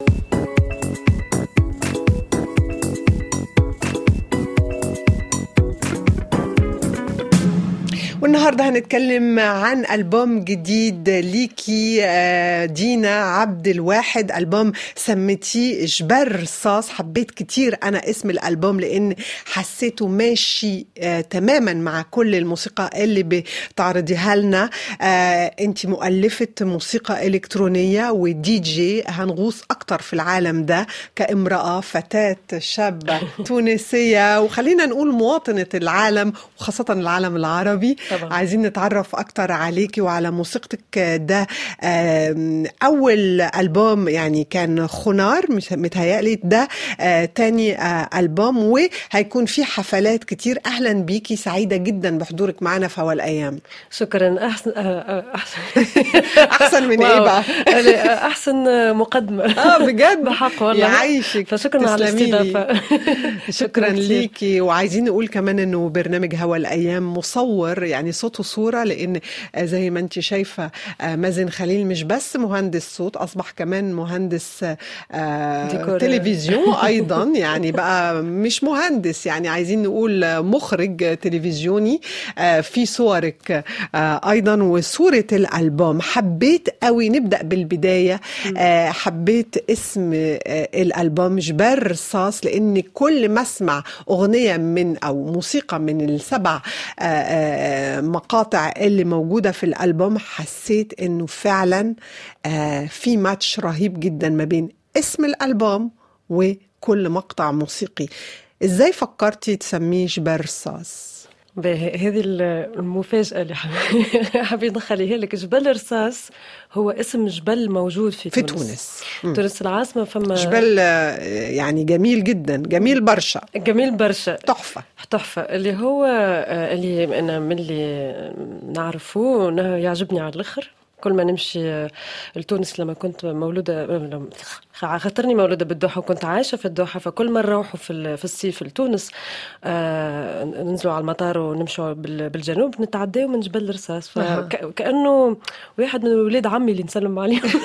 you. والنهاردة هنتكلم عن ألبوم جديد ليكي آه، دينا عبد الواحد ألبوم سميتيه جبر رصاص حبيت كتير أنا اسم الألبوم لأن حسيته ماشي آه، تماما مع كل الموسيقى اللي بتعرضيها لنا. آه، انت مؤلفة موسيقى إلكترونية ودي جي هنغوص أكتر في العالم ده كامرأة فتاة شابة تونسية وخلينا نقول مواطنة العالم وخاصة العالم العربي. طبعا. عايزين نتعرف أكتر عليكي وعلى موسيقتك. ده آم، أول ألبوم يعني كان خنار مش متهيألي ده آه، تاني آه، ألبوم وهيكون في حفلات كتير. أهلا بيكي سعيدة جدا بحضورك معنا في أول أيام. شكرا. أحسن آه، آه، أحسن. أحسن من إيه واو. بقى؟ آه، أحسن مقدمة. آه بجد؟ بحق والله. يعيشك فشكرا على. الاستضافة. شكرا. ليكي. وعايزين نقول كمان إنه برنامج هوا الأيام مصور يعني صوت وصورة لأن آه، زي ما انت شايفة آه، مازن خليل مش بس مهندس صوت أصبح كمان مهندس آه،. تلفزيون أيضا يعني بقى مش مهندس يعني عايزين نقول مخرج تلفزيوني في صورك أيضا وصورة الألبوم حبيت قوي نبدأ بالبداية حبيت اسم الألبوم جبال رصاص لأن كل ما أسمع أغنية من أو موسيقى من السبع آه، آه، مقاطع اللي موجودة في الألبوم حسيت إنه فعلا آه، في ماتش رهيب جدا ما بين اسم الألبوم وكل مقطع موسيقي. إزاي فكرتي تسميه جبال رصاص هذه المفاجأة اللي حبيت نخليها لك. جبل رصاص هو اسم جبل موجود في, في تونس. تونس. مم. تونس العاصمة فما جبال آه، يعني جميل جدا. جميل برشا. جميل برشا. تحفة. تحفة. اللي هو آه، اللي أنا من اللي نعرفه يعجبني على الآخر. كل ما نمشي آه، لتونس لما كنت مولودة لما- خاطرني مولودة بالدوحة وكنت عايشة في الدوحة فكل ما نروحوا في في الصيف لتونس آه، ننزلوا على المطار ونمشوا بال- بالجنوب نتعداو من جبل رصاص أها. فكأنه واحد من ولاد عمي اللي نسلم عليهم.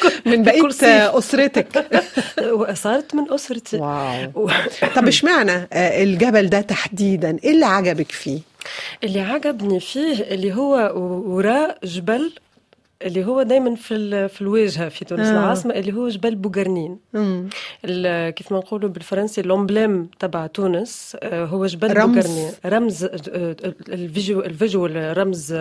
من بقيه. أسرتك. صارت من أسرتي. واو. طب اشمعنى آه، الجبل ده تحديدا؟ إيه اللي عجبك فيه؟ اللي عجبني فيه اللي هو وراء جبل اللي هو دايما في في الواجهة في تونس آه. آه. العاصمة اللي هو جبل. ال- كيف ما نقولوا بالفرنسي l'emblème تبع تونس آه، هو جبل رمز. بوغرنين رمز آه، ال visu ال visuel الرمز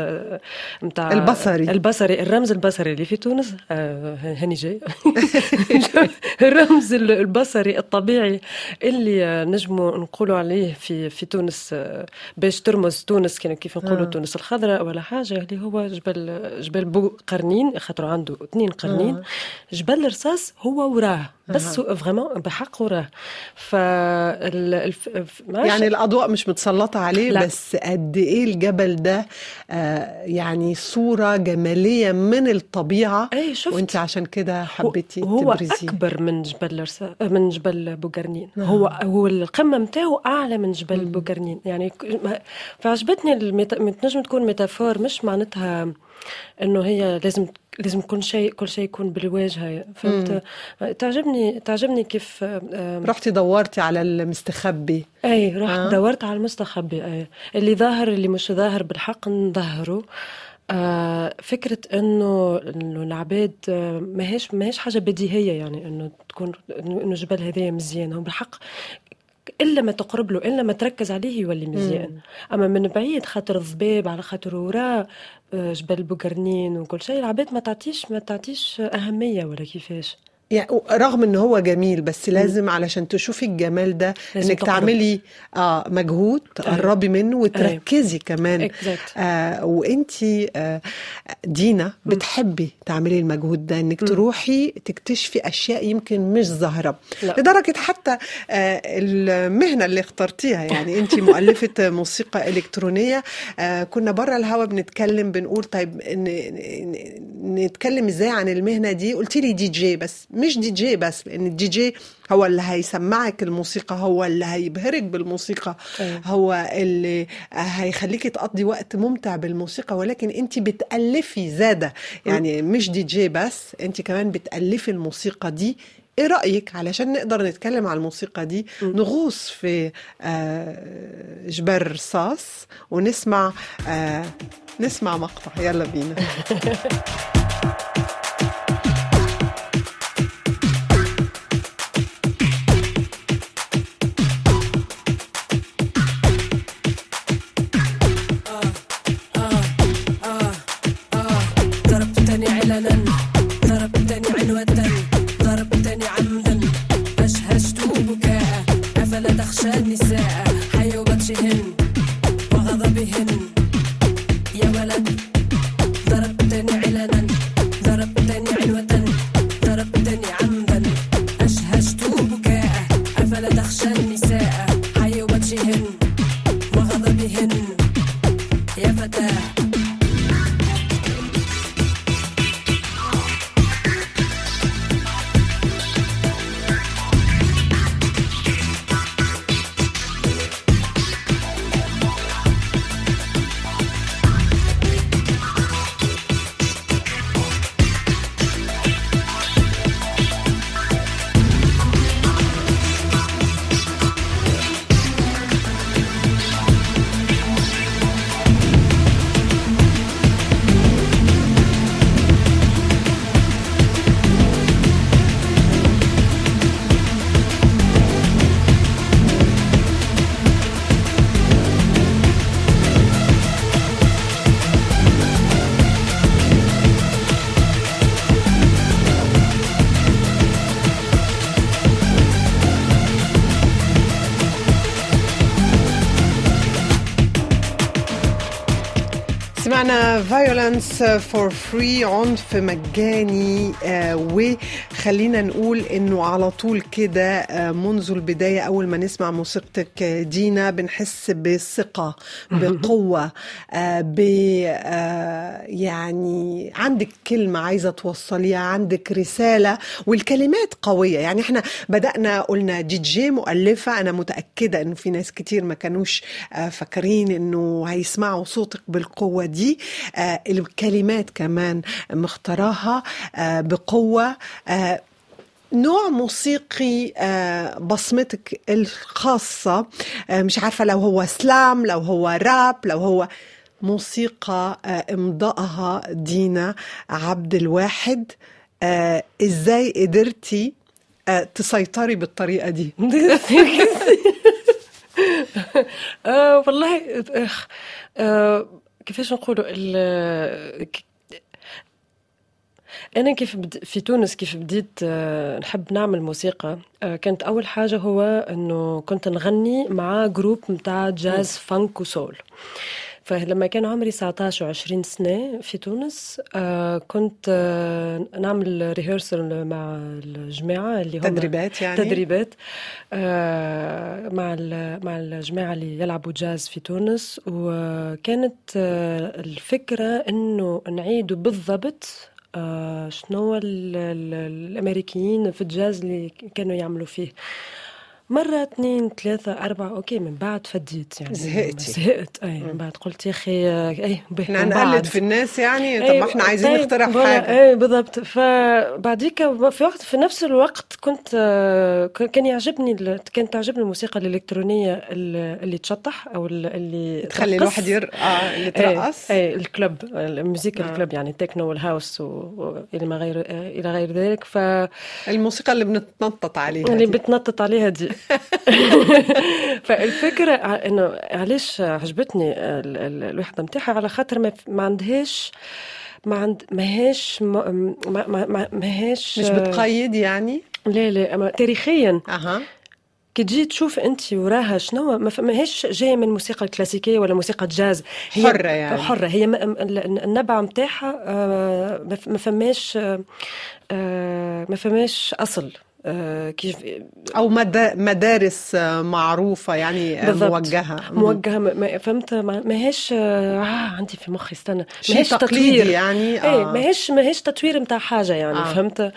نتاع البصري. البصري الرمز البصري اللي في تونس آه، هاني جاي الرمز ال- البصري الطبيعي اللي آه، نجموا نقولوا عليه في في تونس آه، باش ترمز تونس كيف نقولوا آه. تونس الخضراء ولا حاجة اللي هو جبل جبل بو قرنين خاطر عنده اثنين قرنين. آه. جبل رصاص هو وراه بس vraiment بحق وراه. ف الف- يعني الأضواء مش متسلطة عليه لا. بس قد إيه الجبل ده آه يعني صورة جمالية من الطبيعة. اي شفت. وأنت عشان كده حبيتي هو تبرزيه. أكبر من جبل رصا... من جبل بوغرنين آه. هو هو القمة نتاعو أعلى من جبل بوغرنين يعني فعجبتني ال méta... تنجم تكون métaphore مش معناتها إنه هي لازم لازم كل شيء كل شيء يكون بالواجهة فهمت؟ تعجبني تعجبني كيف رحتي دورتي على المستخبي. أي رحت آه. دورت على المستخبي أي. اللي ظاهر اللي مش ظاهر بالحق نظهره آه فكرة انه إنه العباد آه، ماهيش ماهيش حاجة بديهية يعني إنه تكون انه إنه جبل هذايا مزيان هو بالحق إلا ما تقرب له إلا ما تركز عليه يولي مزيان. أما من بعيد خاطر الضباب على خاطر وراه آه، جبل بوغرنين وكل شيء العباد ما تعطيش ما تعطيش أهمية ولا كيفاش. يعني رغم إن هو جميل بس لازم علشان تشوفي الجمال ده إنك تقرب. تعملي آه مجهود تقربي منه وتركزي كمان. آه وإنتي آه دينا بتحبي تعملي المجهود ده إنك تروحي تكتشفي أشياء يمكن مش ظاهرة. لدرجة حتى آه المهنة اللي اخترتيها يعني انت مؤلفة موسيقى إلكترونية آه كنا بره الهوا بنتكلم بنقول طيب نتكلم إزاي عن المهنة دي؟ قلت لي دي جي بس. مش دي جي بس لأن الدي جي هو اللي هيسمعك الموسيقى هو اللي هيبهرك بالموسيقى أيوة. هو اللي هيخليكي تقضي وقت ممتع بالموسيقى. ولكن انت بتألفي زادة. يعني مش دي جي بس انت كمان بتألفي الموسيقى دي. إيه رأيك؟ علشان نقدر نتكلم على الموسيقى دي نغوص في آه، جبر رصاص ونسمع آه، نسمع مقطع. يلا بينا. وغضبهن يا ولد ضربتني علنا. Violence for Free, on Fumagani, uh, way وخلينا نقول إنه على طول كده آه، منذ البداية أول ما نسمع موسيقتك آه، دينا بنحس بثقة بقوة آه، ب يعني عندك كلمة عايزة توصليها عندك رسالة والكلمات قوية. يعني إحنا بدأنا قلنا دي جي مؤلفة. أنا متأكدة إنه في ناس كتير ما كانوش فاكرين إنه هيسمعوا صوتك بالقوة دي. الكلمات كمان مختاراها بقوة نوع موسيقي آه، بصمتك الخاصة آه، مش عارفة لو هو سلام لو هو راب لو هو موسيقى آه، امضاءها دينا عبد الواحد. إزاي قدرتي تسيطري بالطريقة دي؟ والله كيفاش نقولوا أنا كيف بد... في تونس كيف بديت آه، نحب نعمل موسيقى. آه، كانت أول حاجة هو إنه كنت نغني مع groupe متاع jazz funk و soul فلما كان عمري 19 و20 سنة في تونس آه كنت آه نعمل rehearsal مع الجماعة اللي هم تدريبات يعني؟ تدريبات آه، مع مع الجماعة اللي يلعبوا جاز في تونس. وكانت آه، الفكرة إنه نعيدوا بالضبط شنو ال- ال- الأمريكيين في الجاز اللي كانوا يعملوا فيه. مرة اثنين ثلاثة أربعة okay من بعد فديت يعني زهقتي. زهقت أي من بعد قلت يا أخي آه، أي إحنا بعد. في الناس يعني طب ما إحنا عايزين طيب، نخترع حاجة إيه بالضبط فبعديك في وقت في نفس الوقت كنت آه، كان يعجبني كانت تعجبني الموسيقى الإلكترونية ال- اللي تشطح ال- اللي تخلي ترقص. الواحد ير... آه اللي ترقص إيه, إيه الكلب الموسيقى آه. الكلب يعني التكنو والهاوس و- وإلى ما غير آه، إلى غير ذلك ف الموسيقى اللي بنتنطط عليها اللي. بتنطط عليها دي فالفكرة إنه علاش عجبتني ال- ال- الوحدة نتاعها على خاطر ما, ما عندهاش ما عند ماهاش ما ما ما ماهاش مش بتقيد يعني؟ لا لا أما تاريخيا. أها. كي تجي تشوف أنت وراها شنو ما ف- ماهيش جاية من الموسيقى الكلاسيكية ولا موسيقى جاز هي حرة يعني. حرة. هي م- ال- النبع نتاعها آه، ما فماش آه، آه، ما فماش أصل. كيف أو مدا- مدارس آه، معروفة يعني آه، بالضبط. موجهة موجهة ما- فهمت ما ما هيش آه عندي في مخي استنى ماهيش تطوير يعني إيه آه. ماهيش ماهيش تطوير نتاع حاجة يعني آه. آه. فهمت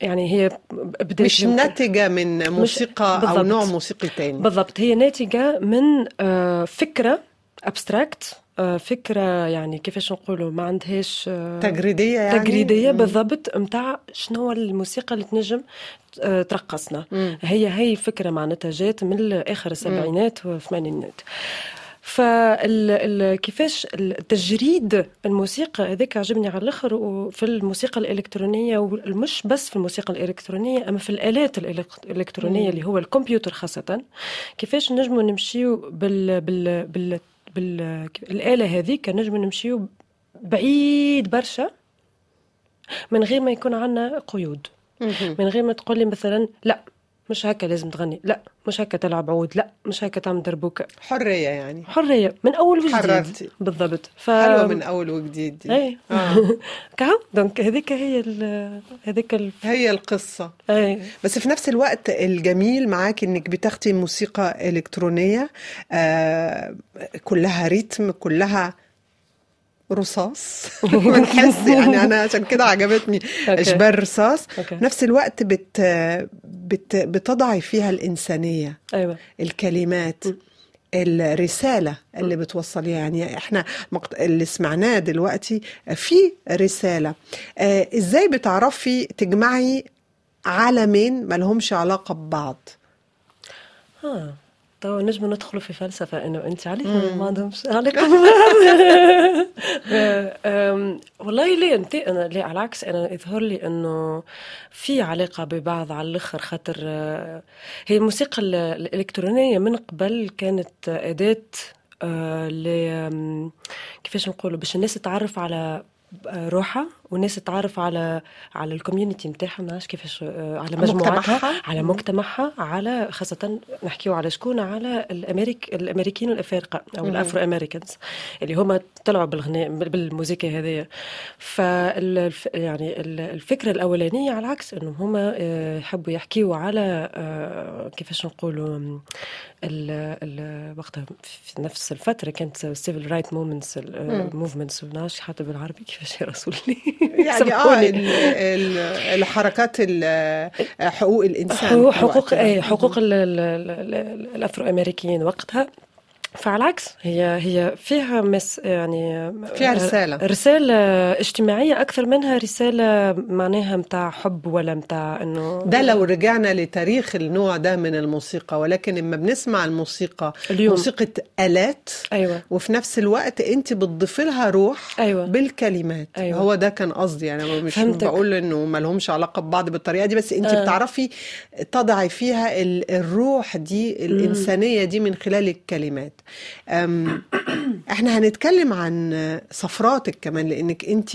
يعني هي بداية مش ناتجة من موسيقى أو بالضبط. نوع موسيقي تاني بالضبط هي ناتجة من آه، فكرة ابستراكت فكرة يعني كيفاش نقولوا ما عندهاش آه، تجريدية يعني تجريدية مم. بالضبط متاع شنو الموسيقى اللي تنجم آه، ترقصنا مم. هي هي فكرة معناتها جات من اخر السبعينات والثمانينات فكيفاش التجريد الموسيقى هذاك عجبني على الآخر وفي الموسيقى الإلكترونية ومش بس في الموسيقى الإلكترونية أما في الآلات الإلكترونية. اللي هو الكمبيوتر خاصة كيفاش نجموا نمشيو بال بال بال بالاله هذيك نجموا نمشيو بعيد برشا من غير ما يكون عندنا قيود. من غير ما تقول لي مثلا لا مش هكا لازم تغني. لا مش هكا تلعب عود. لا مش هكا تعمل دربوكة. حرية يعني. حرية. من أول وجديد. حررتي. بالضبط. ف حلوة من أول وجديد دي. اي آه. كهو. donc هذيك هي ال- هذيك ال... هي القصة. اي بس في نفس الوقت الجميل معاك إنك بتاخدي موسيقى إلكترونية آه كلها rythme كلها رصاص. بنحس يعني أنا عشان كده عجبتني. جبال رصاص. نفس الوقت بت بت بتضعي فيها الإنسانية. أيوه. الكلمات الرسالة اللي بتوصليها يعني إحنا مقت... اللي سمعناه دلوقتي في رسالة. آه إزاي بتعرفي تجمعي عالمين ما لهمش علاقة ببعض؟ آه. تو نجم ندخلوا في فلسفة إنه أنت عليك مم. ما عندهمش أم، والله ليه أنت أنا ليه على العكس أنا يظهر لي إنه في علاقة ببعض على الآخر خاطر آه، هي الموسيقى ال- الإلكترونية من قبل كانت أداة آه، كيفاش نقولوا باش الناس تتعرف على آه، روحها والناس تتعرف على على ال community نتاعها ما نعرفش كيفاش آه، على مجموعاتها مجتمعها. على مجتمعها على خاصة نحكيو على شكون على الأمريك الأمريكيين والأفارقة أو مهم. ال Afro-Americans اللي هما طلعوا بالغناء بالموسيقى هذه فال يعني ال- الفكرة الأولانية على العكس إنه هما آه، يحبوا يحكيوا على آه، كيفاش نقولوا وقتها في نفس الفترة كانت right movements مم. movements ما حتى بالعربي كيفاش يرسل لي يعني آه الحركات ال- حقوق الإنسان حقوق حقوق. اي حقوق ال- ال- ال- ال- الافرو أمريكيين وقتها. فعلى العكس هي هي فيها مس يعني فيها رسالة. رسالة اجتماعية أكثر منها رسالة معناها متاع حب ولا متاع إنه ده لو رجعنا لتاريخ النوع ده من الموسيقى ولكن لما بنسمع الموسيقى اليوم. موسيقى آلات أيوة وفي نفس الوقت أنت بتضيفي لها روح أيوة. بالكلمات أيوة. هو ده كان قصدي يعني مش فهمتك. بقول إنه ما لهمش علاقة ببعض بالطريقة دي بس أنت آه. بتعرفي تضعي فيها ال- الروح دي الإنسانية دي من خلال الكلمات إحنا هنتكلم عن سفراتك كمان لانك انت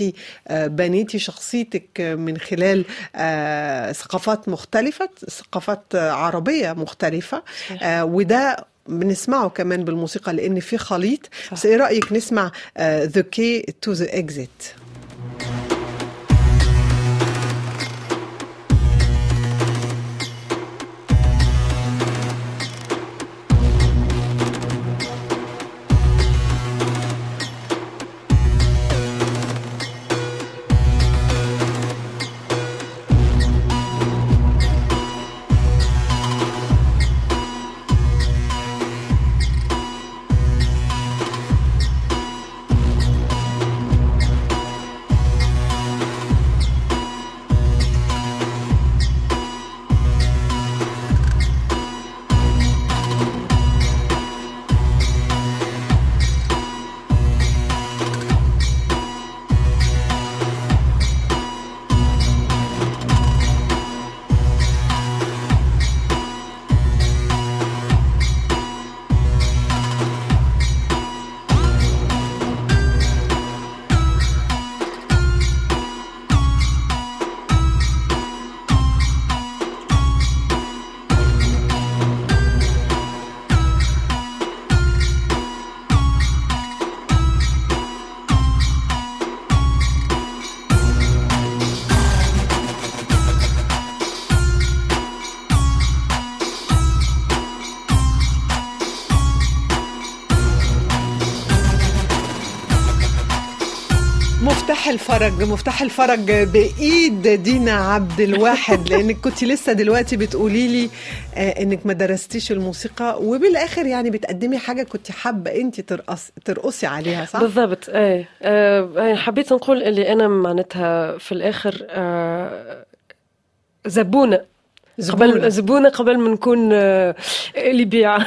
بنيتي شخصيتك من خلال آه، ثقافات مختلفة ثقافات عربية مختلفة صحيح. آه، وده بنسمعه كمان بالموسيقى لأن في خليط. بس إيه رأيك نسمع The Key to the Exit مفتاح الفرج مفتاح الفرج بإيد دينا عبد الواحد لأنك كنت لسه دلوقتي بتقولي لي آه، إنك ما درستيش الموسيقى وبالآخر يعني بتقدمي حاجة كنت حابة أنت ترقص ترقصي عليها صح؟ بالضبط إيه آه، حبيت نقول اللي أنا معناتها في الآخر آه، زبونة زبونة. قبل زبونة قبل ما نكون آه، اللي بيع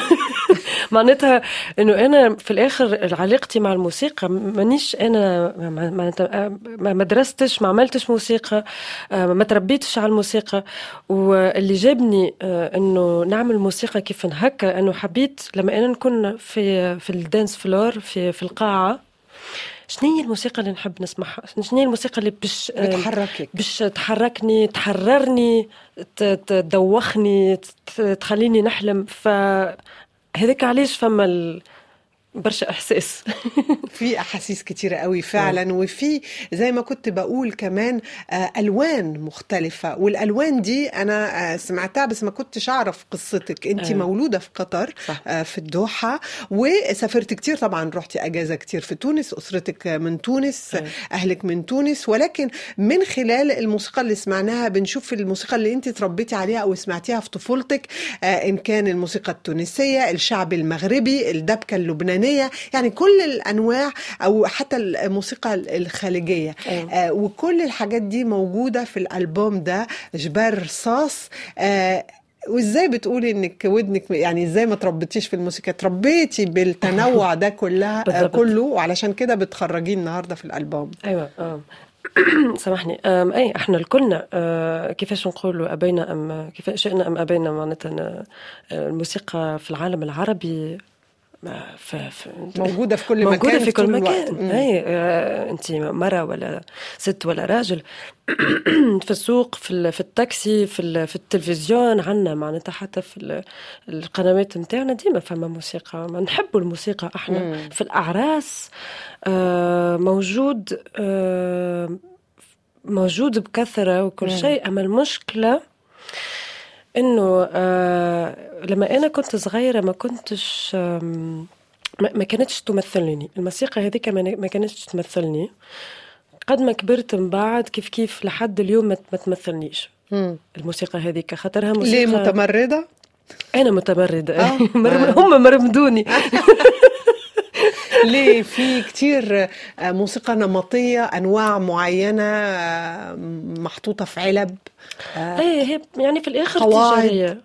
معناتها إنه أنا في الآخر علاقتي مع الموسيقى مانيش أنا معناتها ما ما درستش ما عملتش موسيقى آه، ما تربيتش على الموسيقى. واللي جابني آه، إنه نعمل موسيقى كيف هكا إنه حبيت لما أنا نكون في في ال dance floor في في القاعة شنو هي الموسيقى اللي نحب نسمعها؟ شنو هي الموسيقى اللي باش آه، بتحركك. باش تحركني تحررني تدوخني تخليني نحلم؟ فهذاك علاش فما. برشا إحساس في أحاسيس كتيرة قوي فعلا وفي زي ما كنت بقول كمان آه، ألوان مختلفة والألوان دي أنا آه، سمعتها بس ما كنتش أعرف قصتك انت أيوة. مولودة في قطر صح. آه، في الدوحة وسافرت كتير طبعا رحتي أجازة كتير في تونس أسرتك من تونس. أهلك من تونس ولكن من خلال الموسيقى اللي سمعناها بنشوف الموسيقى اللي انت تربيتي عليها أو سمعتيها في طفولتك آه، إن كان الموسيقى التونسية الشعب المغربي الدبكة اللبنانية يعني كل الأنواع أو حتى الموسيقى الخليجية أيوة. آه، وكل الحاجات دي موجودة في الألبوم ده جبار رصاص آه، وإزاي بتقولي إنك ودنك يعني إزاي ما تربيتيش في الموسيقى تربيتي بالتنوع ده كلها آه، بالضبط. كله وعلشان كده بتخرجيه النهارده في الألبوم أيوه آه. سامحني أي إحنا الكلنا آه، كيفاش نقولوا أبينا أم كيف شئنا أم أبينا معناتها آه، الموسيقى في العالم العربي في في موجودة في كل موجودة مكان في كل. مكان. أي آه، أنت مرة ولا ست ولا راجل في السوق في ال- في التاكسي في ال- في التلفزيون عنا معناتها حتى في ال- القنوات نتاعنا ديما فما موسيقى ما نحبوا الموسيقى إحنا مم. في الأعراس آه، موجود آه، موجود بكثرة وكل. شيء أما المشكلة إنه آه لما أنا كنت صغيرة ما كنتش ما كانتش تمثلني الموسيقى هذيك ما كانتش تمثلني قد ما كبرت من بعد كيف كيف لحد اليوم ما ما تمثلنيش مم. الموسيقى هذيك خاطرها ليه موسيقى متمرده؟ أنا متمرده. مر- آه. هم مرمدوني ليه في كتير آه، موسيقى نمطية أنواع معينة آه، محطوطة في علب آه، إيه يعني في الآخر قواعد. تجارية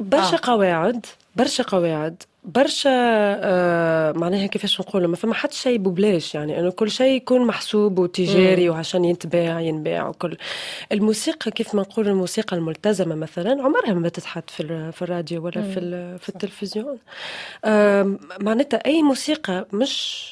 برشا آه. قواعد برشا قواعد برشا آه معناها كيفاش نقول ما فما حتى شيء ببلاش يعني إنه كل شيء يكون محسوب وتجاري وعشان يتباع ينباع وكل. الموسيقى كيف ما نقول الموسيقى الملتزمة مثلا عمرها ما تتحط في في الراديو ولا في في التلفزيون. آه معناتها أي موسيقى مش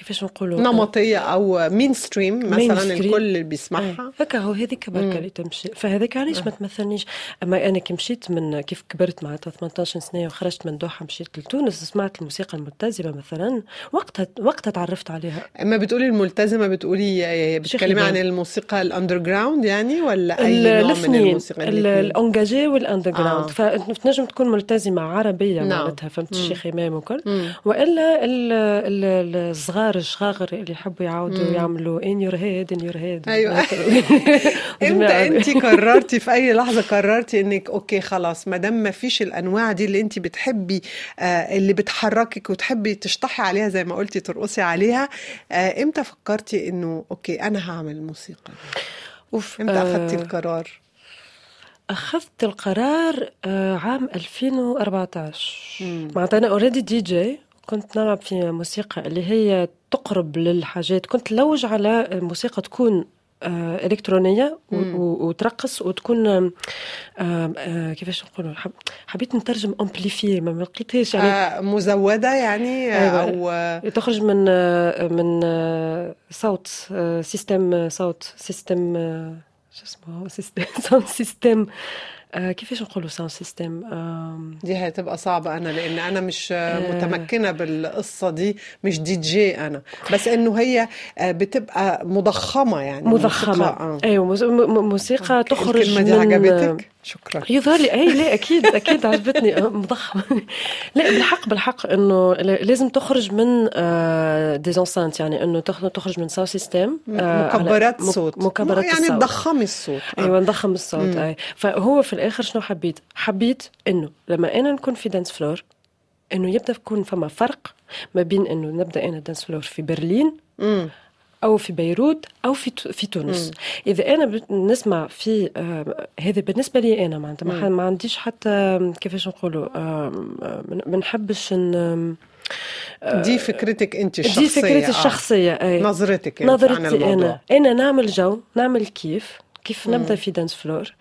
كيفاش نقولوا نمطية أو mainstream مثلا. الكل اللي بيسمعها هكا هو هذيك بركة اللي تمشي فهذاك علاش ما تمثلنيش أما أنا كي مشيت من كيف كبرت معناتها 18 سنة وخرجت من دوحة مشيت لتونس سمعت الموسيقى الملتزمة مثلا وقتها وقتها تعرفت عليها أما بتقولي الملتزمة بتقولي آه، بتتكلمي عن. الموسيقى ال underground يعني ولا أي نوع من الموسيقى ال engagée وال underground آه. فتنجم تكون ملتزمة عربية نعم. معناتها فهمت. الشيخ إمام وكل. وإلا ال- ال- الصغار الشغاغر اللي يحبوا يعاودوا. يعملوا in your head in your head أيوة. إمتى انت قررتي في أي لحظة قررتي إنك okay خلاص ما دام ما فيش الأنواع دي اللي انت بتحبي آه اللي بتحركك وتحبي تشطحي عليها زي ما قلتي ترقصي عليها آه إمتى فكرتي إنه okay أنا هعمل موسيقى أوف إمتى أخذتي آه، القرار أخذت القرار آه، عام 2014 مم. معناتها أنا already DJ كنت نلعب في موسيقى اللي هي تقرب للحاجات. كنت نلوج على موسيقى تكون آه،. و- وترقص وتكون آه، كيفاش نقولوا؟ حب- حبيت نترجم amplifié ما لقيتهاش يعني. آه مزودة يعني أيوة. أو تخرج من من sound system sound system شو اسمه؟ system sound system آه، كيفاش نقولوا sound system آم، دي هتبقى صعبة أنا لأن أنا مش آه، متمكنة بالقصة دي مش دي جي أنا. بس إنه هي آه، بتبقى مضخمة يعني مضخمة. موسيقى، آه. أيوه م- موسيقى okay. تخرج الكلمة دي من عجبتك؟ شكرا. يظهر لي. أي لا أكيد أكيد عجبتني. آه، مضخم لا بالحق بالحق إنه لازم تخرج من des enceintes يعني إنه تخ- تخرج من sound system مكبرات صوت. مكبرات يعني الصوت. تضخمي الصوت. آه. أيوه نضخم الصوت أي. فهو في الآخر شنو حبيت؟ حبيت إنه لما أنا نكون في dance floor إنه يبدأ يكون فما فرق ما بين إنه نبدأ أنا dance floor في برلين مم. أو في بيروت أو في في تونس. إذا أنا نسمع في آه هذا بالنسبة لي أنا معناتها ما, ما عنديش حتى كيفاش نقولوا آه ما- نحبش ن- دي فكرتك أنت الشخصية دي فكرتي آه. الشخصية اي نظرتك عن نظرتي الموضوع. أنا أنا نعمل جو نعمل كيف كيف نبدأ في dance floor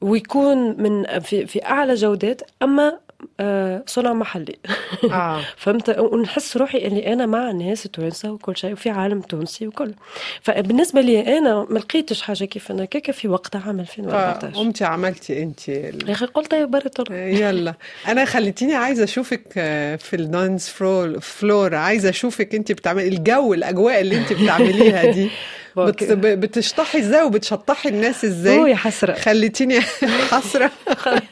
ويكون من في في أعلى جودات أما آه صنع محلي. آه. فهمت؟ ونحس روحي إني أنا مع الناس التوانسه وكل شيء وفي عالم تونسي وكل. فبالنسبة لي أنا ما لقيتش حاجة كيف هكاكا في وقتها عام 2014 قمتي عملتي أنت ال- يا أخي قلت يا برا ترى. يلا. أنا خليتيني عايزة أشوفك آه، في ال dance floor floor عايزة أشوفك أنت بتعملي الجو الأجواء اللي أنت بتعمليها دي. بت... بتشطحي إزاي وبتشطحي الناس إزاي؟ يا حسرة. خليتيني حسرة.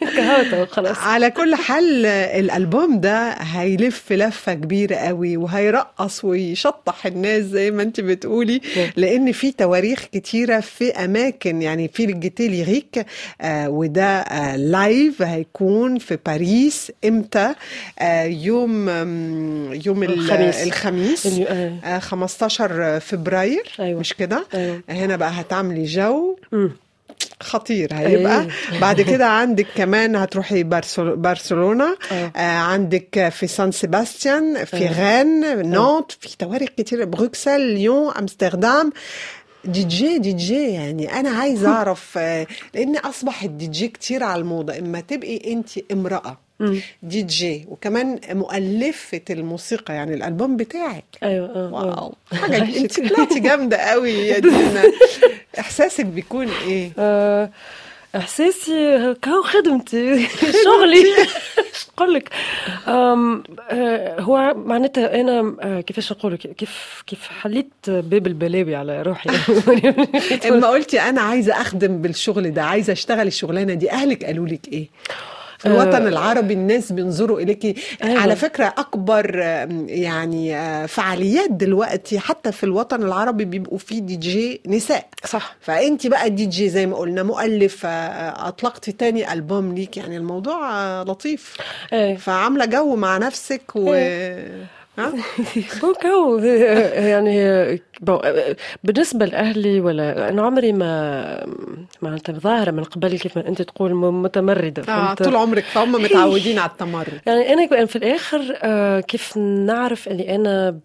كهوتة وخلاص. على كل حال الألبوم ده هيلف لفة كبيرة قوي وهيرقص ويشطح الناس زي ما انت بتقولي لأن في تواريخ كتيرة في أماكن يعني في ال Gaîté Lyrique آه وده آه live هيكون في باريس إمتى؟ آه يوم يوم ال- الخميس. الخميس اليو- آه. آه 15 فبراير أيوة. مش كده؟ أيوة. هنا بقى هتعملي جو. خطير هيبقى أيه. بعد كده عندك كمان هتروحي برسل- برشلونة أه. آه عندك في سان سيباستيان في غان نانت في تواريخ كتير بروكسل ليون أمستردام DJ DJ يعني أنا عايزة أعرف آه، لأن اصبح الدي جي كتير على الموضة إما تبقي انت امرأة دي جي وكمان مؤلفة الموسيقى يعني الألبوم بتاعك. أيوه آه، آه. واو. حاجة انت طلعتي جامدة قوي يا دينا. إحساسك بيكون إيه؟ آه، إحساسي كهو خدمتي شغلي. نقول لك آه، هو معناتها أنا كيفاش نقول لك كيف كيف حليت باب البلاوي على روحي؟ إما قلتي أنا عايزة أخدم بالشغل ده عايزة أشتغل الشغلانة دي أهلك قالوا لك إيه؟ في الوطن العربي الناس بينظروا اليكي أيوة. على فكرة أكبر يعني آه، فعاليات دلوقتي حتى في الوطن العربي بيبقوا فيه دي جي نساء. صح. فانت بقى دي جي زي ما قلنا مؤلفه آه، اطلقتي تاني ألبوم ليك. يعني الموضوع آه، لطيف. إيه فعاملة جو مع نفسك و ها؟ bon كهو يعني bon بالنسبة لأهلي ولا أنا عمري ما معناتها ظاهرة من قبل كيف ما أنت تقول متمردة آه؟ طول عمرك فهم متعودين على التمرد. يعني أنا كان في الآخر آه، كيف نعرف اللي أنا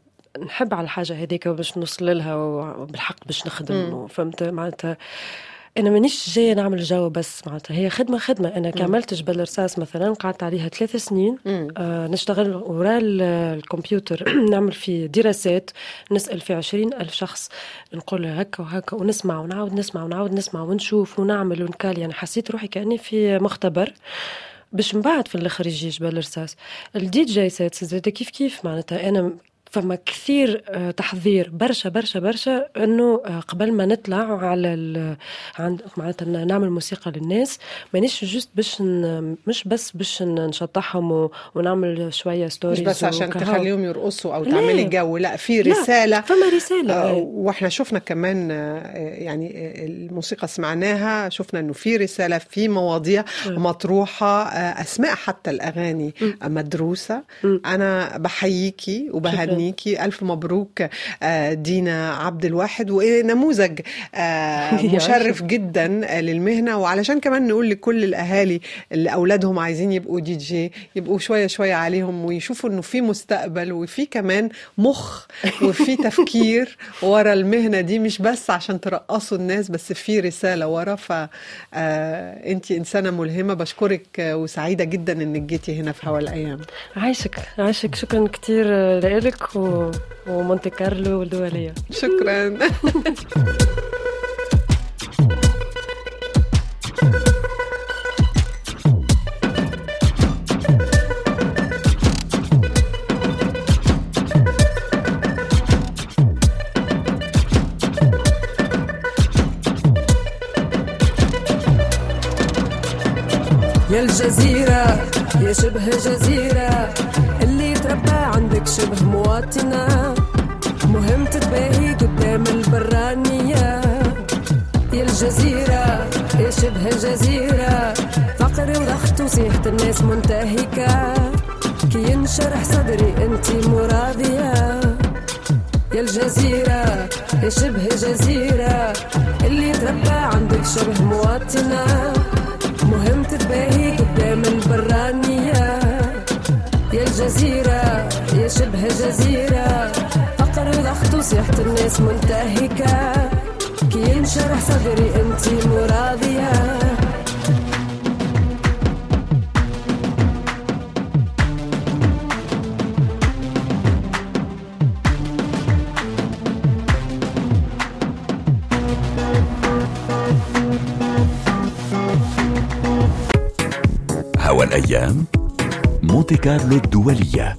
نحب على الحاجة هذيك باش نوصل لها وبالحق باش نخدم فهمت؟ معناتها أنا مانيش جاية نعمل جو بس معناتها. هي خدمة خدمة. أنا كملت جبل رصاص مثلا قعدت عليها ثلاث سنين. آه نشتغل وراء ال- الكمبيوتر. نعمل فيه دراسات نسأل في عشرين ألف شخص. نقول هكا وهكا ونسمع ونعاود نسمع ونعاود نسمع ونشوف ونعمل ونكال. يعني حسيت روحي كأني في مختبر. باش من بعد في الآخر يجي جبل رصاص ال DJ sets زاد كيف كيف؟ معناتها أنا فما كثير آه، تحضير. برشا برشا برشا إنه آه، قبل ما نطلع على ال- عند معناتها نعمل موسيقى للناس مانيش just باش ن- مش بس باش نشطحهم و- ونعمل شوية stories مش بس عشان وكهو. تخليهم يرقصوا أو لا. تعملي جو لا في لا، رسالة. فما رسالة آه،. وإحنا شفنا كمان آه، يعني الموسيقى سمعناها شفنا إنه في رسالة في مواضيع مطروحة آه، أسماء حتى الأغاني مدروسة. أنا بحييكي وبهنيكي ألف مبروك آه، دينا عبد الواحد. ونموذج آه، مشرف جدا للمهنة. وعلشان كمان نقول لكل الأهالي اللي أولادهم عايزين يبقوا دي جي يبقوا شوية شوية عليهم ويشوفوا إنه في مستقبل وفي كمان مخ وفي تفكير ورا المهنة دي. مش بس عشان ترقصوا الناس بس في رسالة ورا. ف انت إنسانة ملهمة. بشكرك آه، وسعيدة جدا إنك جيتي هنا في هوا الأيام. عايشك عايشك. شكرا كثير ومونتي كارلو والدولية. شكرا. يا الجزيرة يا شبه جزيرة شبه مواطنة. مهم تتباهي قدام البرانية. يا الجزيرة يا شبه جزيرة فقر وضغط وصيحة الناس منتهكة. كي ينشرح صدري انتي مراضية. يا الجزيرة يا شبه جزيرة اللي تربى عندك شبه مواطنة. مهم تتباهي قدام البرانية. يا الجزيرة شبه جزيرة. فقر وضغط وصيحة الناس منتهكة. كي ينشرح صدري انتي مراضية. الأيام مونتي كارلو الدولية.